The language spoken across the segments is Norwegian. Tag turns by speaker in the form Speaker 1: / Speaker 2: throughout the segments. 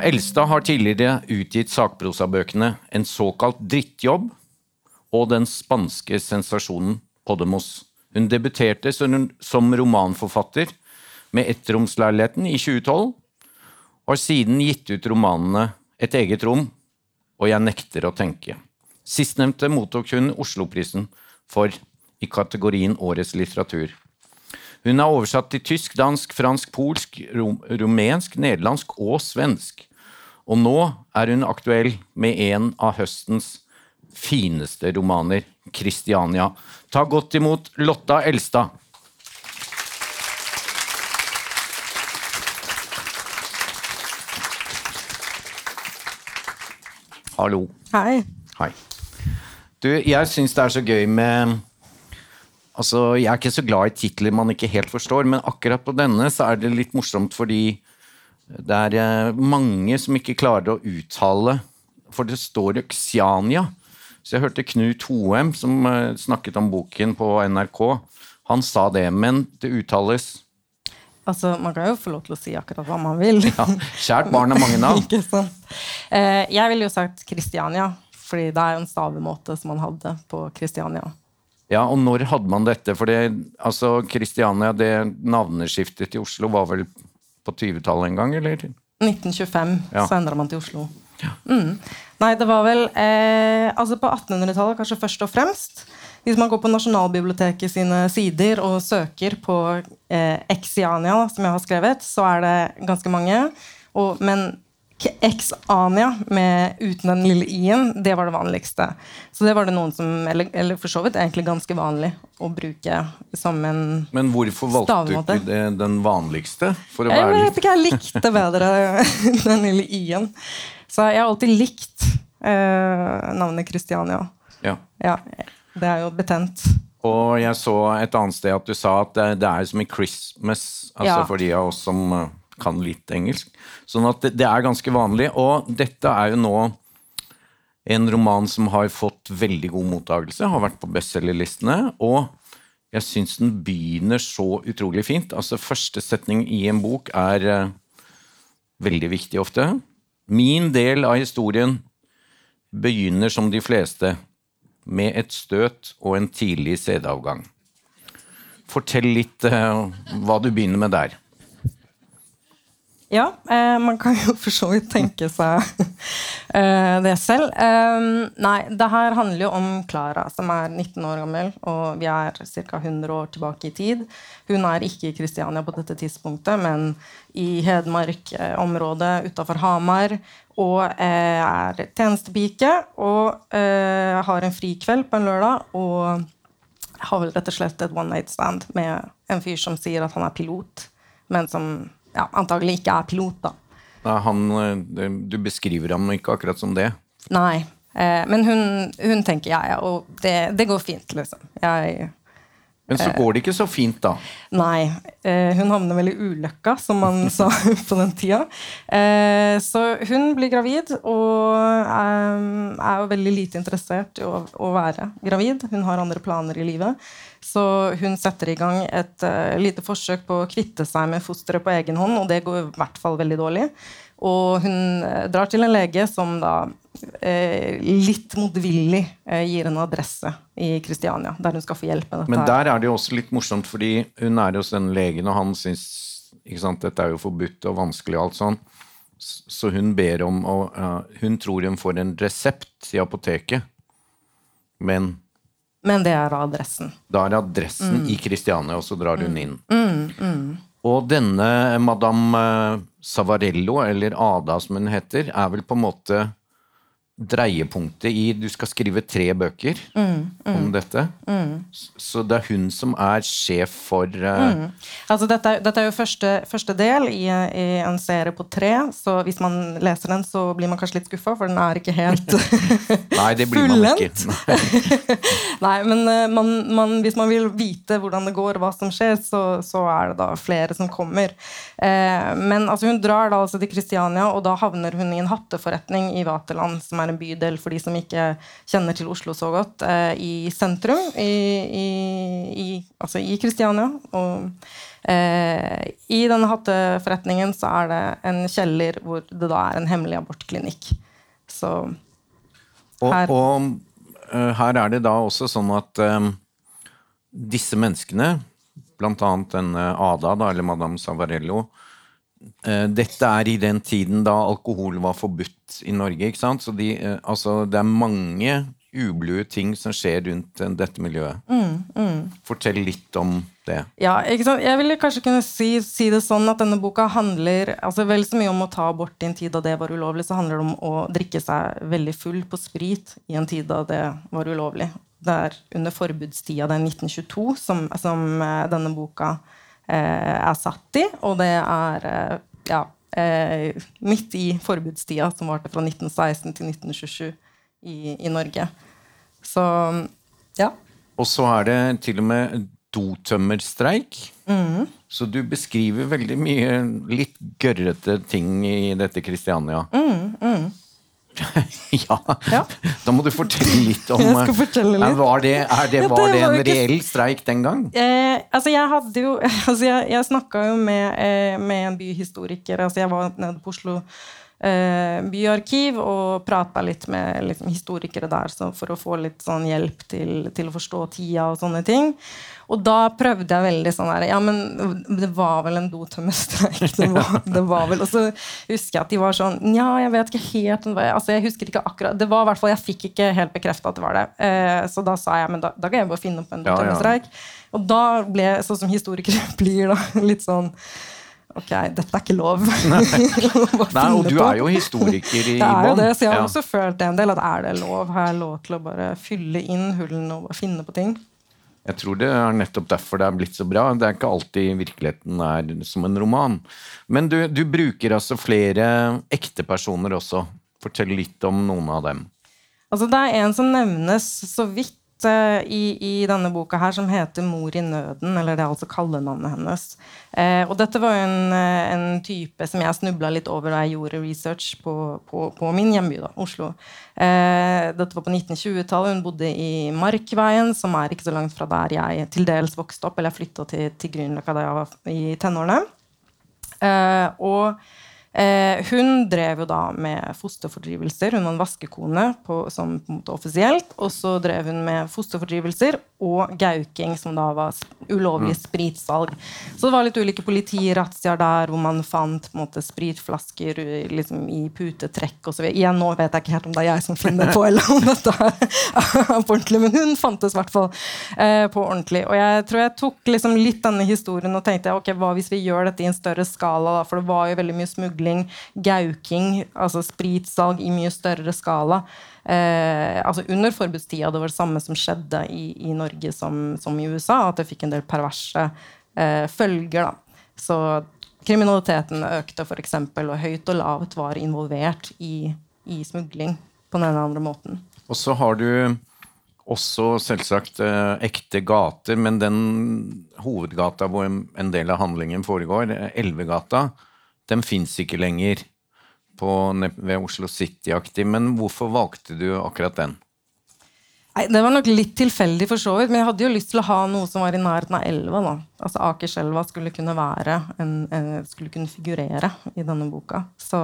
Speaker 1: Elstad har tidligere utgitt sakprosabøkene En såkalt drittjobb og Den spanske sensasjonen Podemos. Hun debuterte som romanforfatter med Ettromsleiligheten i 2012, og har siden gitt ut romanene Et eget rom og Jeg nekter å tenke. Sistnevnte mottok hun Osloprisen for i kategorien Årets litteratur. Hun er oversatt til tysk, dansk, fransk, polsk, rom, rumensk, nederlandsk og svensk. Og nå er hun aktuell med en av høstens fineste romaner, 'Kristiania'. Ta godt imot Lotta Elstad. Hallo.
Speaker 2: Hei.
Speaker 1: Hei. Du, jeg syns det er så gøy med Altså, Jeg er ikke så glad i titler man ikke helt forstår, men akkurat på denne så er det litt morsomt fordi det er eh, mange som ikke klarer å uttale For det står Xiania. Så jeg hørte Knut Hoem, som eh, snakket om boken på NRK. Han sa det, men det uttales
Speaker 2: Altså, Man kan jo få lov til å si akkurat hva man vil.
Speaker 1: Ja, Kjært barn har mange navn.
Speaker 2: ikke sant? Eh, jeg ville jo sagt Kristiania, fordi det er jo en stavemåte som man hadde på Kristiania.
Speaker 1: Ja, og når hadde man dette? For det, altså, Kristiania, det navneskiftet til Oslo var vel på 20-tallet en gang, eller?
Speaker 2: 1925
Speaker 1: Ja.
Speaker 2: så endra man til Oslo. Mm. Nei, det var vel eh, Altså på 1800-tallet kanskje først og fremst. Hvis man går på Nasjonalbiblioteket sine sider og søker på eh, Exiania, som jeg har skrevet, så er det ganske mange. Og, men Med, uten den lille i-en, det var det vanligste. Så det var det noen som, eller, eller for så vidt egentlig ganske vanlig å bruke som en
Speaker 1: Men hvorfor valgte du ikke den vanligste? For å
Speaker 2: Jeg
Speaker 1: være
Speaker 2: vet ikke, jeg likte bedre den lille i-en. Så jeg har alltid likt eh, navnet Christiania.
Speaker 1: ja.
Speaker 2: Ja, det er jo betent.
Speaker 1: Og jeg så et annet sted at du sa at det, det er som i Christmas, altså
Speaker 2: Ja.
Speaker 1: for de av oss som eh, kan litt engelsk. Sånn at det, det er ganske vanlig. Og dette er jo nå en roman som har fått veldig god mottakelse, har vært på bestselgerlistene. Og jeg syns den begynner så utrolig fint. Altså Første setning i en bok er uh, veldig viktig ofte. Min del av historien begynner som de fleste, med et støt og en tidlig sædavgang. Fortell litt uh, hva du begynner med der.
Speaker 2: Ja, eh, man kan jo for så vidt tenke seg eh, det selv. Eh, nei, det her handler jo om Klara, som er 19 år gammel, og vi er ca. 100 år tilbake i tid. Hun er ikke i Kristiania på dette tidspunktet, men i Hedmark-området utafor Hamar. Og eh, er tjenestepike og eh, har en frikveld på en lørdag. og har vel rett og slett et one night stand med en fyr som sier at han er pilot, men som ja, antagelig ikke er pilot, da.
Speaker 1: Han, eh, du beskriver ham ikke akkurat som det.
Speaker 2: Nei. Eh, men hun, hun tenker ja, ja, og det, det går fint, liksom. Jeg
Speaker 1: Men så går det ikke så fint, da.
Speaker 2: Nei. Eh, hun havner vel i ulykka, som man sa på den tida. Eh, så hun blir gravid og eh, er jo veldig lite interessert i å, være gravid. Hun har andre planer i livet. Så hun setter i gang et eh, lite forsøk på å kvitte seg med fosteret på egen hånd, og det går i hvert fall veldig dårlig. Og hun eh, drar til en lege som da eh, litt motvillig eh, gir en adresse i Kristiania, der hun skal få hjelp med dette.
Speaker 1: Men der er det jo også litt morsomt, fordi hun er hos denne legen, og han syns ikke sant, dette er jo forbudt og vanskelig og alt sånn. Så hun ber om å uh, Hun tror hun får en resept i apoteket, men
Speaker 2: Men det er adressen.
Speaker 1: da er adressen i Kristiania, og så drar hun inn.
Speaker 2: Mm,
Speaker 1: Og denne madame eh, Savarello, eller Ada som hun heter, er vel på en måte dreiepunktet i Du skal skrive tre bøker om dette. Mm. Så det er hun som er sjef for eh,
Speaker 2: Altså, dette, er- dette er jo første, første del i, i en serie på tre, så hvis man leser den, så blir man kanskje litt skuffa, for den er ikke helt
Speaker 1: Nei, det blir man ikke.
Speaker 2: Nei, men eh, man, man, hvis man vil vite hvordan det går, hva som skjer, så, så er det da flere som kommer. Eh, men altså, hun drar da altså til Kristiania, og da havner hun i en hatteforretning i Vaterland, som som er en bydel for de som ikke kjenner til Oslo så godt, eh, i sentrum, i, i, i, altså i Kristiania. Og eh, i denne hatteforretningen så er det en kjeller hvor det da er en hemmelig abortklinikk. Så
Speaker 1: her. Og, og uh, her er det da også sånn at um, disse menneskene, bl.a. denne Ada, da, eller Madame Savarello, dette er i den tiden da alkohol var forbudt i Norge. ikke sant? Så de, uh, altså, det er mange ublue ting som skjer rundt dette miljøet. Mm, mm. Fortell litt om det.
Speaker 2: Ja, ikke sant? Jeg ville kanskje kunne si, si, det sånn at denne boka handler altså vel så mye om å ta abort i en tid da det var ulovlig, så handler det om å drikke seg veldig full på sprit i en tid da det var ulovlig. Det er under forbudstida, det er 1922, som, som denne boka uh, er satt i. Og det er uh, ja, midt i forbudstida, som varte fra 1916 til 1927 i, i Norge. Så ja.
Speaker 1: Og så er det til og med dotømmerstreik. Mm. Så du beskriver veldig mye litt gørrete ting i dette Kristiania. Mm, mm. ja. ja. Da må du fortelle litt om
Speaker 2: fortelle litt.
Speaker 1: Var det, det, var det, en reell streik den gang?
Speaker 2: Eh, altså jeg hadde jo altså Jeg, jeg snakka jo med, eh, med, en byhistoriker. Altså jeg var nede på Oslo eh, byarkiv og prata litt med liksom, historikere der for å få litt sånn hjelp til, til, å forstå tida og sånne ting. Og da prøvde jeg veldig sånn her Ja, men det var vel en dotømmerstreik. Det, det var vel Og så husker jeg at de var sånn Nja, jeg vet ikke helt altså jeg husker ikke akkurat Det var i hvert fall, Jeg fikk ikke helt bekrefta at det var det. Eh, så da sa jeg men da, da kan jeg bare finne opp en dotømmerstreik. Ja, ja. Og da ble sånn som historikere blir, da, litt sånn Ok, dette er ikke lov.
Speaker 1: Nei, og du er jo historiker i bånn.
Speaker 2: Det, er jo det, så jeg har ja. også følt det en del. at Er det lov? Har jeg lov til å bare fylle inn hullene og finne på ting?
Speaker 1: Jeg tror det er nettopp derfor det er blitt så bra. Det er ikke alltid virkeligheten er som en roman. Men du, du bruker altså flere ekte personer også. Fortell litt om noen av dem.
Speaker 2: Altså, det er en som nevnes så vidt i, i, denne boka her som heter 'Mor i nøden', eller det er altså kallenavnet hennes. Eh, og dette var en, eh, en type som jeg snubla litt over da jeg gjorde research på, på, på min hjemby, da, Oslo. Eh, dette var på 1920-tallet. Hun bodde i Markveien, som er ikke så langt fra der jeg til dels vokste opp, eller jeg flytta til, til Grünerløkka da jeg var i tenårene. Eh, og Eh, hun drev jo da med fosterfordrivelser. Hun var en vaskekone på, som på en måte offisielt. Og så drev hun med fosterfordrivelser og gauking, som da var ulovlig mm. spritsalg. Så det var litt ulike politirazziaer der hvor man fant på en måte spritflasker liksom, i putetrekk osv. Igjen, nå vet jeg ikke helt om det er jeg som finner på, eller om dette er på ordentlig, men hun fantes i hvert fall eh, på ordentlig. Og jeg tror jeg tok liksom litt denne historien og tenkte ok, hva hvis vi gjør dette i en større skala, da? for det var jo veldig mye smugling smugling, gauking, altså spritsalg i mye større skala. Eh, altså Under forbudstida det var det samme som skjedde i, i Norge som, som, i USA. At det fikk en del perverse eh, følger. da. Så kriminaliteten økte, f.eks., og høyt og lavt var involvert i, i smugling på den eller andre måten.
Speaker 1: Og så har du også selvsagt eh, ekte gater, men den hovedgata hvor en del av handlingen foregår, Elvegata, den fins ikke lenger på, ved Oslo City-aktig. Men hvorfor valgte du akkurat den?
Speaker 2: Nei, Det var nok litt tilfeldig, for så vidt. Men jeg hadde jo lyst til å ha noe som var i nærheten av elva. da. Altså Akerselva skulle kunne være en, en, skulle kunne figurere i denne boka. Så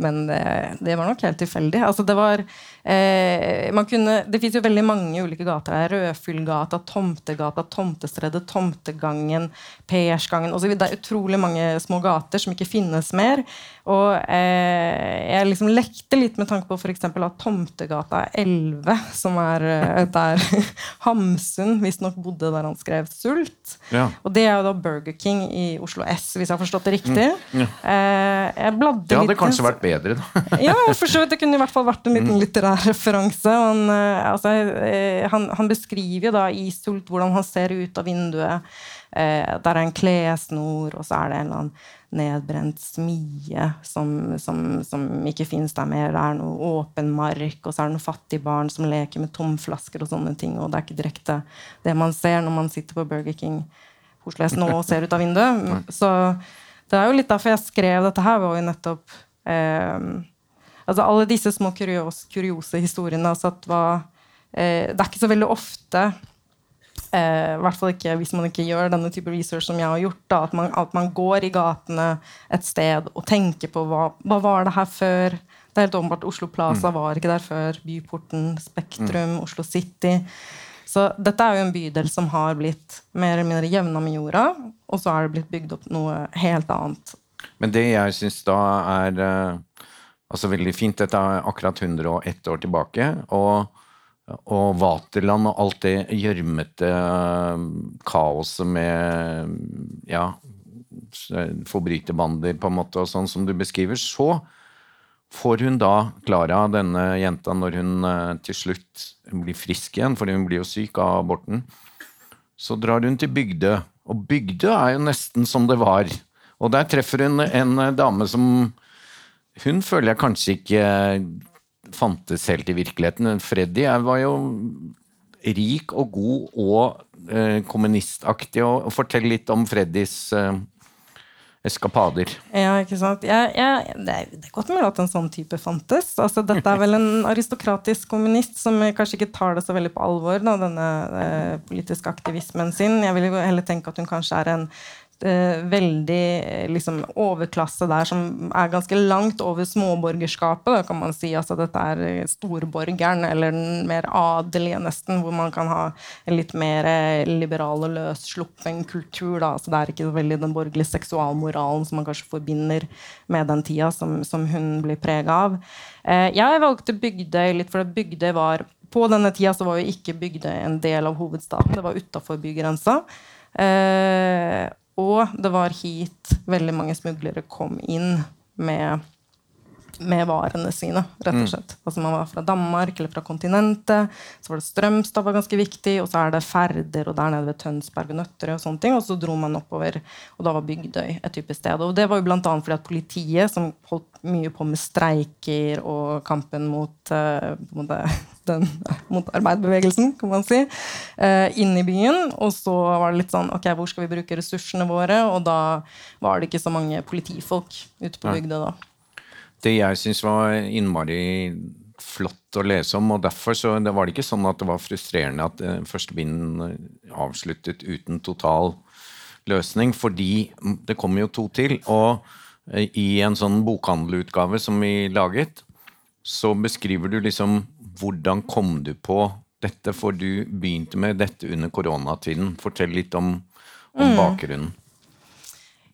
Speaker 2: men det, det, var nok helt tilfeldig. Altså det var eh, kunne, det fins jo veldig mange ulike gater her. Rødfyllgata, Tomtegata, Tomtestredet, Tomtegangen, Persgangen osv. Det er utrolig mange små gater som ikke finnes mer. Og eh, jeg liksom lekte litt med tanke på f.eks. at Tomtegata 11, som er eh, der Hamsun visstnok bodde der han skrev 'Sult'. Ja. Og det er jo da Burger King i Oslo S, hvis jeg har forstått det riktig. Mm. Ja.
Speaker 1: Eh, jeg bladde det hadde litt, kanskje vært bedre, da.
Speaker 2: ja, for så vidt. Det kunne i hvert fall vært en liten mm. litterær referanse. Han, eh, altså, eh, han, han beskriver jo da i 'Sult' hvordan han ser ut av vinduet. Eh, der er en klessnor, og så er det en eller annen nedbrent smie som, som, som ikke fins der mer. Det er noe åpen mark, og så er det noen fattige barn som leker med tomflasker og sånne ting. Og det er ikke direkte det man ser når man sitter på Burger King Oslo S nå og ser ut av vinduet. Så det er jo litt derfor jeg skrev dette her, var jo nettopp altså alle disse små kurios, kuriose historiene altså at hva, eh, Det er ikke så veldig ofte eh, hvert fall ikke hvis man ikke gjør denne type research som jeg har gjort. Da, at, man, at, man, går i gatene et sted og tenker på hva, hva var det her før. Det er helt åpenbart Oslo Plaza mm. var ikke der før. Byporten, Spektrum, mm. Oslo City. Så dette er jo en bydel som har blitt mer eller mindre jevna med jorda, og så er det blitt bygd opp noe helt annet.
Speaker 1: Men det jeg syns da er uh, altså veldig fint Dette er akkurat 101 år tilbake. og og Vaterland og alt det gjørmete uh, kaoset med ja, forbryterbander på en måte og sånn som du beskriver, så får hun da, Klara, denne jenta, når hun til slutt blir frisk igjen, for hun blir jo syk av aborten, så drar hun til Bygdø. Og Bygdø er jo nesten som det var. Og der treffer hun en uh, dame som hun føler jeg kanskje ikke fantes helt i virkeligheten. Freddy var jo rik og god og eh, kommunistaktig. Og, fortell litt om Freddys eskapader.
Speaker 2: Ja, ikke sant. Jeg, jeg, det, er, det, er, godt mulig at en sånn type fantes. Altså, dette er vel en aristokratisk kommunist som kanskje ikke tar det så veldig på alvor, da, denne eh, politiske aktivismen sin. Jeg vil jo heller tenke at hun kanskje er en eh, veldig eh, liksom, overklasse der som er ganske langt over småborgerskapet. Da, kan man si. Altså, dette er eh, storborgeren, eller den mer adelige, nesten, hvor man kan ha en litt mer eh, liberal og løssluppen kultur. Da. Altså, det er ikke veldig den borgerlige seksualmoralen som man kanskje forbinder med den tida som, som hun blir prega av. Eh, jeg valgte Bygdøy litt fordi Bygdøy var på denne tida så var jo ikke Bygdøy en del av hovedstaden. Det var utafor bygrensa. Eh, og det var hit veldig mange smuglere kom inn med, med varene sine, rett og mm. slett. Mm. Altså Man var fra Danmark eller fra kontinentet. Så var det Strømstad var ganske viktig, og så er det Færder og der nede ved Tønsberg og Nøtterøy. Og sånne ting, og så dro man oppover, og da var Bygdøy et type sted. Og det var jo bl.a. fordi at politiet, som holdt mye på med streiker og kampen mot uh, den, mot arbeiderbevegelsen, kan man si, uh, inn i byen. Og så var det litt sånn Ok, hvor skal vi bruke ressursene våre? Og da var det ikke så mange politifolk ute på bygda da.
Speaker 1: Det jeg syns var innmari flott å lese om, og derfor så det var det ikke sånn at det var frustrerende at uh, første bind avsluttet uten total løsning, fordi det kommer jo to til. og i en sånn bokhandelutgave som vi laget, så beskriver du liksom hvordan kom du på dette, for du begynte med dette under koronatiden. Fortell litt om, om mm. bakgrunnen.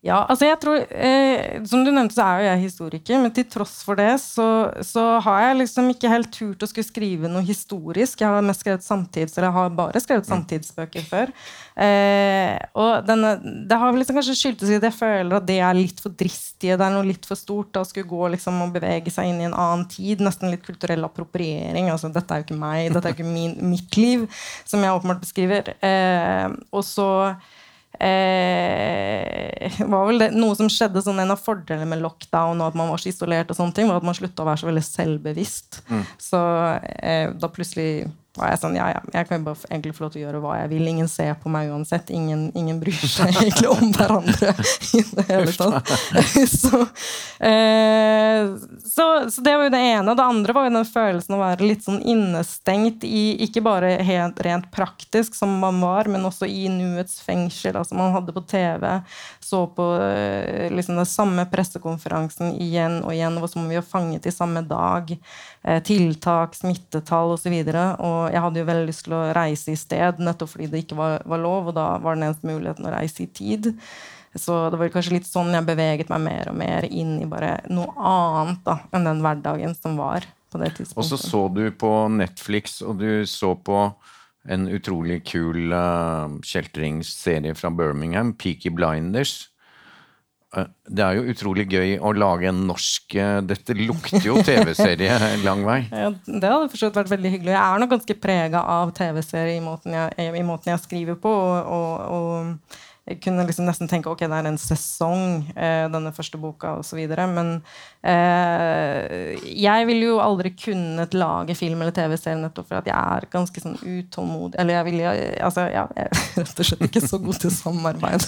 Speaker 2: Ja, altså jeg tror, eh, Som du nevnte, så er jo jeg historiker, men til tross for det så, så, har jeg liksom ikke helt turt å skulle skrive noe historisk. Jeg har mest skrevet samtids, eller jeg har bare skrevet mm. samtidsbøker før. Eh, og denne, Det har liksom kanskje skyldtes i at jeg føler at det er litt for dristige. Det er noe litt for stort å skulle gå liksom og bevege seg inn i en annen tid. Nesten litt kulturell appropriering. altså Dette er jo ikke meg, dette er jo ikke min, mitt liv, som jeg åpenbart beskriver. Eh, og så eh, var vel det, Noe som skjedde sånn En av fordelene med lockdown og at man var så isolert, og sånne ting, var at man slutta å være så veldig selvbevisst. Mm. Så eh, da plutselig var jeg sånn Ja, ja, jeg kan jo bare egentlig få lov til å gjøre hva jeg vil. Ingen ser på meg uansett. Ingen, ingen bryr seg egentlig om hverandre i det hele tatt. så, eh, så, så, det var jo det ene. Det andre var jo den følelsen å være litt sånn innestengt i Ikke bare helt, rent praktisk, som man var, men også i nuets fengsel. Altså man hadde på TV, så på eh, liksom den samme pressekonferansen igjen og igjen. Det var som om vi var fanget i samme dag. Eh, tiltak, smittetall osv. Og, så og jeg hadde jo veldig lyst til å reise i sted, nettopp fordi det ikke var, var lov. Og da var den eneste muligheten å reise i tid. Så det var kanskje litt sånn jeg beveget meg mer og mer inn i bare noe annet da, enn den hverdagen som var på det tidspunktet.
Speaker 1: Og så så du på Netflix, og du så på en utrolig kul uh, kjeltringsserie fra Birmingham, Peaky Blinders. Eh, det er jo utrolig gøy å lage en norsk eh, Dette lukter jo TV-serie lang vei.
Speaker 2: Ja, det hadde forstått vært veldig hyggelig. Jeg er nok ganske prega av TV-serie i, i, måten jeg skriver på. og, og, og jeg kunne liksom nesten tenke ok, det er en sesong, eh, denne første boka osv. Men eh, jeg ville jo aldri kunnet lage film eller TV-serie nettopp for at jeg er ganske sånn utålmodig. Eller jeg, vil, altså, ja, jeg er rett og slett ikke så god til samarbeid.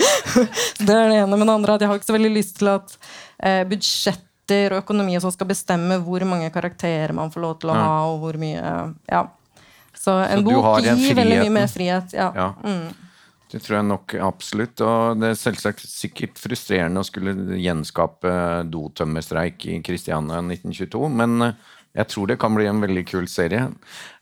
Speaker 2: det er det ene. Men det andre at jeg har ikke så veldig lyst til at eh, budsjett og økonomi som skal bestemme hvor mange karakterer man får lov til å ha, og hvor mye Ja. Så en
Speaker 1: så
Speaker 2: bok gir veldig mye mer frihet. Ja.
Speaker 1: Ja. Det tror jeg nok absolutt. Og det er selvsagt sikkert frustrerende å skulle gjenskape dotømmerstreik i Kristiania 1922, men eh, jeg tror det kan bli en veldig kul serie.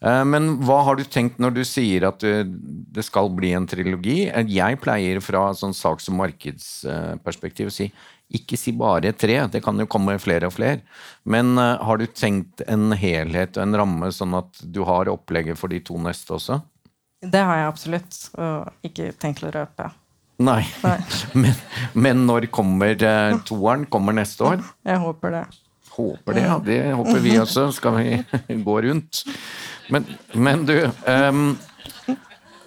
Speaker 1: Eh, Men hva har du tenkt når du sier at det skal bli en trilogi? Eh, Jeg pleier fra sånn saks- og markedsperspektiv å si ikke si bare tre, det kan jo komme flere og flere. Men eh, har du tenkt en helhet og en ramme, sånn at du har opplegget for de to neste også?
Speaker 2: Det har jeg absolutt, og ikke tenkt å røpe.
Speaker 1: Nei.
Speaker 2: Nei.
Speaker 1: Men, men når kommer eh, toeren? Kommer neste år?
Speaker 2: Jeg håper det.
Speaker 1: Håper det, ja. Det håper vi også. Skal vi gå rundt. Men, men du ehm,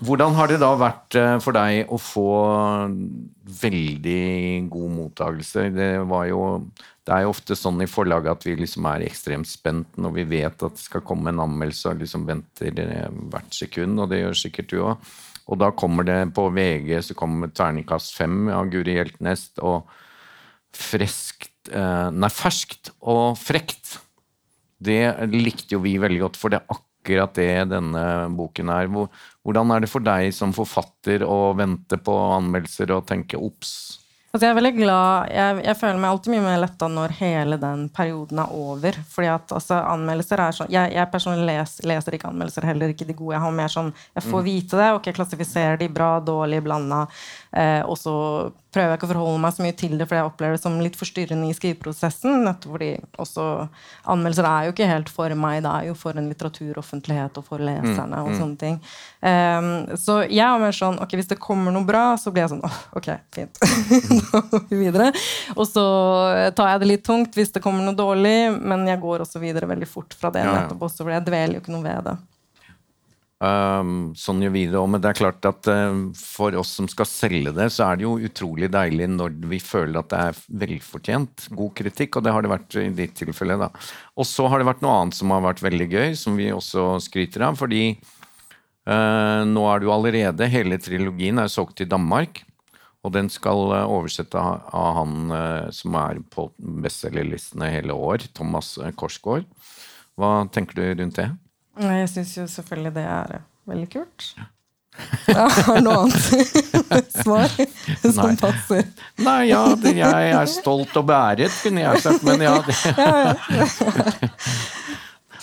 Speaker 1: Hvordan har det da vært eh, for deg å få veldig god mottakelse? Det jo det er jo ofte sånn i forlaget at vi liksom er ekstremt spent når vi vet at det skal komme en anmeldelse og liksom venter eh, hvert sekund, og det gjør sikkert du òg. Og da kommer det på VG så kommer terningkast fem av Guri Hjeltnes, og freskt eh, Nei, ferskt og frekt. Det likte jo vi veldig godt, for det er akkurat det denne boken er. Hvordan er det for deg som forfatter å vente på anmeldelser og tenke obs?
Speaker 2: Altså jeg er veldig glad jeg, jeg føler meg alltid mye mer letta når hele den perioden er over. Fordi at altså, anmeldelser er sånn Jeg, jeg personlig les, leser ikke anmeldelser, heller ikke de gode. Jeg har mer sånn Jeg får vite det, og jeg klassifiserer de bra, dårlig, blanda. Eh, og så prøver jeg ikke å forholde meg så mye til det, for jeg opplever det som litt forstyrrende i skriveprosessen. Nettopp fordi også Anmeldelser er jo ikke helt for meg, det er jo for en litteraturoffentlighet og for leserne og sånne ting. Um, så jeg er mer sånn Ok, hvis det kommer noe bra, så blir jeg sånn åh, ok, fint. da går vi videre. Og så tar jeg det litt tungt hvis det kommer noe dårlig, men jeg går også videre veldig fort fra det. Nettopp også, for jeg dveler jo ikke noe ved det.
Speaker 1: Um, sånn gjør vi det òg, men det er klart at eh, for oss som skal selge det, så er det jo utrolig deilig når vi føler at det er velfortjent god kritikk, og det har det vært i ditt tilfelle. da. Og så har det vært noe annet som har vært veldig gøy, som vi også skryter av, fordi uh, nå er det jo allerede Hele trilogien er solgt til Danmark, og den skal eh, oversette av, han uh, som er på bestselgerlistene hele år, Thomas Korsgaard. Hva tenker du rundt det?
Speaker 2: Nei, Jeg syns jo selvfølgelig det er eh, veldig kult. Ja, har noe annet svar som
Speaker 1: Nei.
Speaker 2: passer?
Speaker 1: Nei, ja, jeg er stolt og beæret, kunne jeg sagt, men ja det.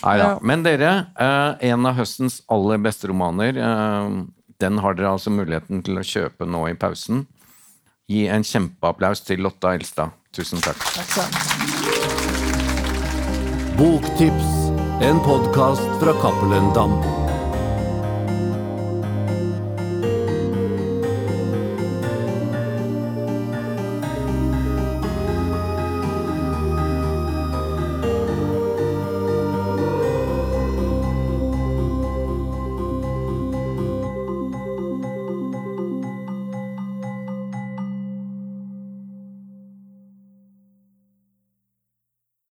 Speaker 1: Nei da. Men dere, eh, en av høstens aller beste romaner, eh, den har dere altså muligheten til å kjøpe nå i pausen. Gi en kjempeapplaus til Lotta Elstad. Tusen takk.
Speaker 2: Takk.
Speaker 3: Boktips, en podkast fra Cappelen Dam.